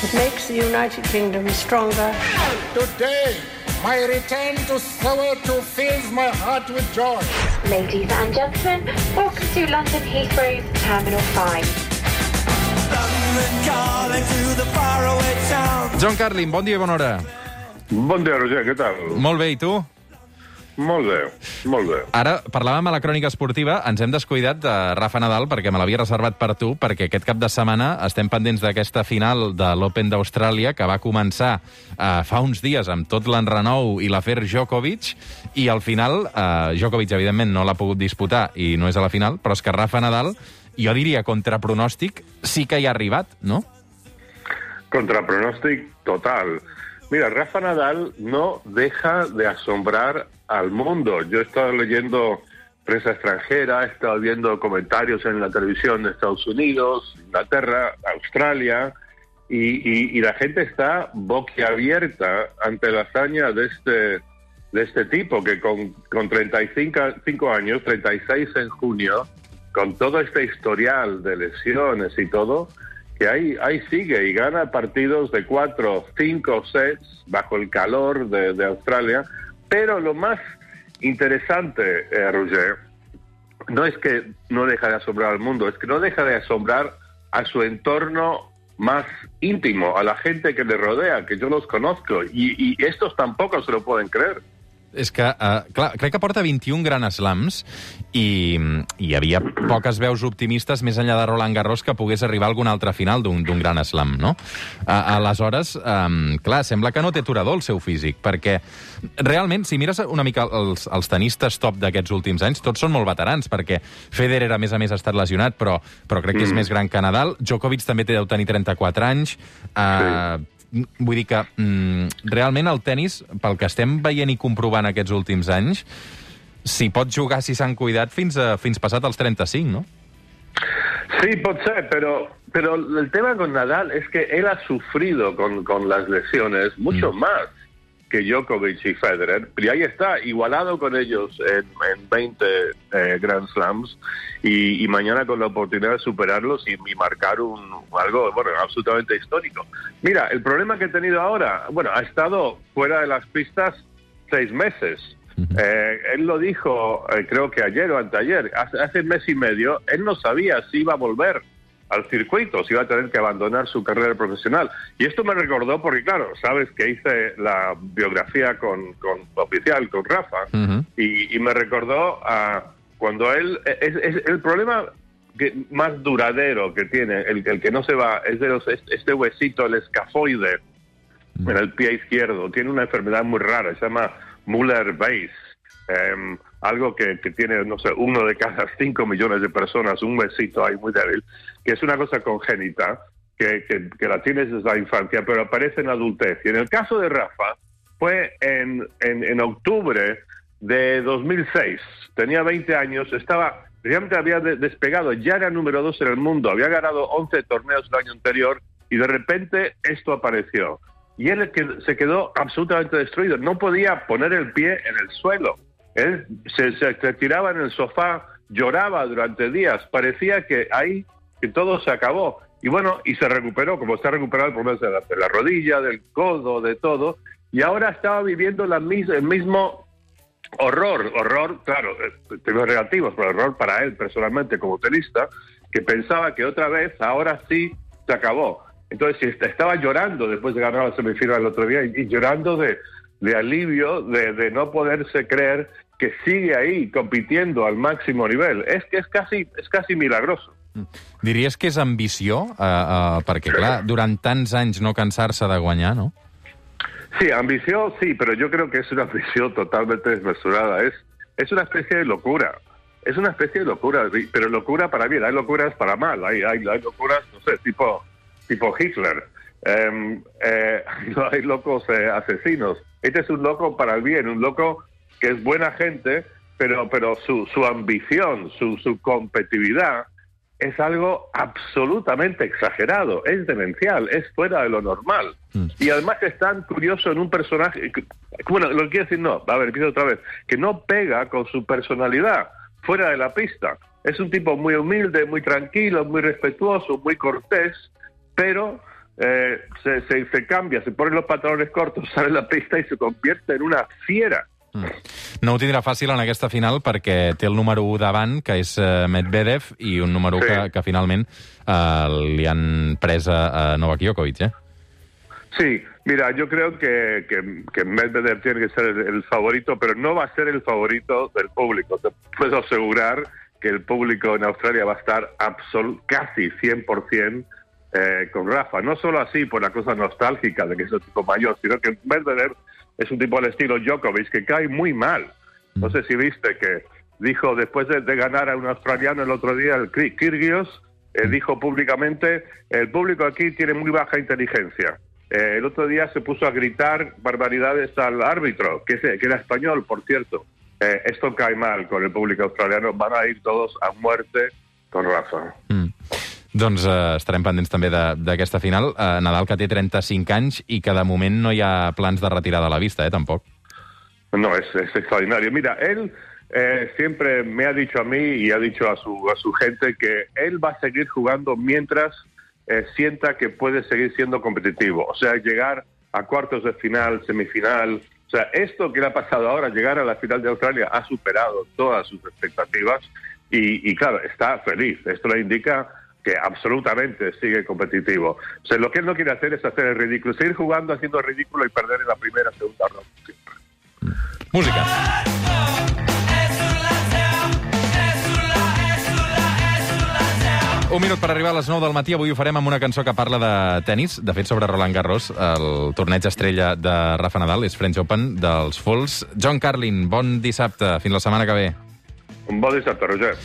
It makes the United Kingdom stronger. Today, my return to Soweto fills my heart with joy. Ladies and gentlemen, welcome to London Heathrow's Terminal 5. John Carlin, bon dia i bona hora. Bon dia, Roger, què tal? Molt bé, i tu? Molt bé, molt bé. Ara parlàvem a la crònica esportiva, ens hem descuidat de Rafa Nadal perquè me l'havia reservat per tu, perquè aquest cap de setmana estem pendents d'aquesta final de l'Open d'Austràlia que va començar eh, fa uns dies amb tot l'enrenou i l'afer Djokovic, i al final eh, Djokovic, evidentment, no l'ha pogut disputar i no és a la final, però és que Rafa Nadal, jo diria contra pronòstic, sí que hi ha arribat, no? Contra pronóstico total. Mira, Rafa Nadal no deja de asombrar al mundo. Yo he estado leyendo prensa extranjera, he estado viendo comentarios en la televisión de Estados Unidos, Inglaterra, Australia, y, la gente está boquiabierta ante la hazaña de este, de este tipo que con, con 35 cinco años, 36 en junio, con todo este historial de lesiones y todo, que ahí, ahí sigue y gana partidos de cuatro, cinco sets bajo el calor de, Australia. Pero lo más interesante, eh, Roger, no es que no deja de asombrar al mundo, es que no deja de asombrar a su entorno más íntimo, a la gente que le rodea, que yo los conozco, y, y estos tampoco se lo pueden creer. És que, uh, clar, crec que porta 21 Gran Slams i mm, hi havia poques veus optimistes més enllà de Roland Garros que pogués arribar a alguna altra final d'un Gran Slam, no? Uh, aleshores, um, clar, sembla que no té aturador el seu físic, perquè realment, si mires una mica els, els tenistes top d'aquests últims anys, tots són molt veterans, perquè Federer, a més a més, ha estat lesionat, però, però crec que és més gran que Nadal. Djokovic també té deu tenir 34 anys. Uh, Vull dir que mm, realment el tennis, pel que estem veient i comprovant aquests últims anys, s'hi pot jugar si s'han cuidat fins, a, fins passat els 35, no? Sí, puede ser, pero, pero el tema con Nadal es que él ha sufrido con, con las lesiones mucho más que Djokovic y Federer. Y ahí está, igualado con ellos en, en 20 eh, Grand Slams y, y mañana con la oportunidad de superarlos y, y marcar un, algo bueno, absolutamente histórico. Mira, el problema que he tenido ahora, bueno, ha estado fuera de las pistas seis meses. Eh, él lo dijo, eh, creo que ayer o anteayer, hace, hace mes y medio, él no sabía si iba a volver al circuito, si iba a tener que abandonar su carrera profesional. Y esto me recordó porque, claro, sabes que hice la biografía con, con oficial, con Rafa, y, y me recordó a cuando él, es, es el problema que más duradero que tiene, el, el que no se va, es de los, este huesito, el escafoide, en el pie izquierdo. Tiene una enfermedad muy rara, se llama Muller-Weiss. Em, algo que, tiene, no sé, uno de cada cinco millones de personas, un huesito ahí muy débil, que es una cosa congénita, que, que, la tienes desde la infancia, pero aparece en la adultez. Y en el caso de Rafa, fue en, en, en octubre de 2006. Tenía 20 años, estaba, realmente había de- despegado, ya era número dos en el mundo, había ganado 11 torneos el año anterior y de repente esto apareció. Y él se quedó absolutamente destruido, no podía poner el pie en el suelo. Él se, se, se tiraba en el sofá, lloraba durante días, parecía que ahí que todo se acabó. Y bueno, y se recuperó, como está recuperado el problema de la, de la rodilla, del codo, de todo. Y ahora estaba viviendo la mis- el mismo horror, horror, claro, eh, tengo negativos, pero horror para él personalmente como tenista, que pensaba que otra vez, ahora sí, se acabó. Entonces, estaba llorando después de ganar la semifinal el otro día y, llorando de, alivio, de no poderse creer que sigue ahí compitiendo al máximo nivel. Es que es casi, es casi milagroso. Diries que és ambició? Uh, uh, perquè, clar, durant tants anys no cansar-se de guanyar, no? Sí, ambición sí, pero yo creo que es una ambición totalmente desmesurada. Es, es una especie de locura. Es una especie de locura, pero locura para bien. Hay locuras para mal. Hay, hay, hay locuras, no sé, tipo, tipo Hitler. Em, eh, hay locos eh, asesinos. Este es un loco para el bien, un loco que es buena gente, pero, pero su, su ambición, su, su competitividad es algo absolutamente exagerado, es demencial, es fuera de lo normal. Mm. Y además es tan curioso en un personaje, que- bueno, lo que quiero decir no, a ver, empiezo otra vez, que no pega con su personalidad fuera de la pista. Es un tipo muy humilde, muy tranquilo, muy respetuoso, muy cortés, pero eh, se, se, se cambia, se ponen los pantalones cortos, sale a la pista y se convierte en una fiera. Mm. No ho tindrà fàcil en aquesta final perquè té el número 1 davant, que és eh, Medvedev, i un número 1 Sí. que, que finalment eh, li han pres a, a Novak Djokovic, eh? Sí, mira, yo creo que, que, que Medvedev tiene que ser el, el favorito, pero no va a ser el favorito del público. Te puedo asegurar que el público en Australia va a estar absol casi 100% eh, con Rafa. No solo así por la cosa nostálgica de que es un tipo mayor, sino que Medvedev es un tipo al estilo Djokovic que cae muy mal. No sé si viste que dijo después de, de ganar a un australiano el otro día, el Kyrgios, eh, dijo públicamente, el público aquí tiene muy baja inteligencia. Eh, el otro día se puso a gritar barbaridades al árbitro, que, que era español, por cierto. Eh, esto cae mal con el público australiano, van a ir todos a muerte con Rafa. Mm. Doncs eh, estarem pendents també de- d'aquesta final. Eh, Nadal, que té 35 anys i que de moment no hi ha plans de retirada a la vista, eh, tampoc. No, es, es extraordinario. Mira, él eh, siempre me ha dicho a mí y ha dicho a su, a su gente que él va a seguir jugando mientras eh, sienta que puede seguir siendo competitivo. O sea, llegar a cuartos de final, semifinal. O sea, esto que le ha pasado ahora, llegar a la final de Australia, ha superado todas sus expectativas y, y claro, está feliz. Esto le indica que absolutamente sigue competitivo. O sea, lo que él no quiere hacer es hacer el ridículo, seguir jugando haciendo el ridículo y perder en la primera, segunda ronda. siempre. Música. Un minut per arribar a les 9 del matí. Avui ho farem amb una cançó que parla de tennis. De fet, sobre Roland Garros, el torneig estrella de Rafa Nadal és French Open dels Fulls. John Carlin, bon dissabte. Fins la setmana que ve. Un bon dissabte, Roger.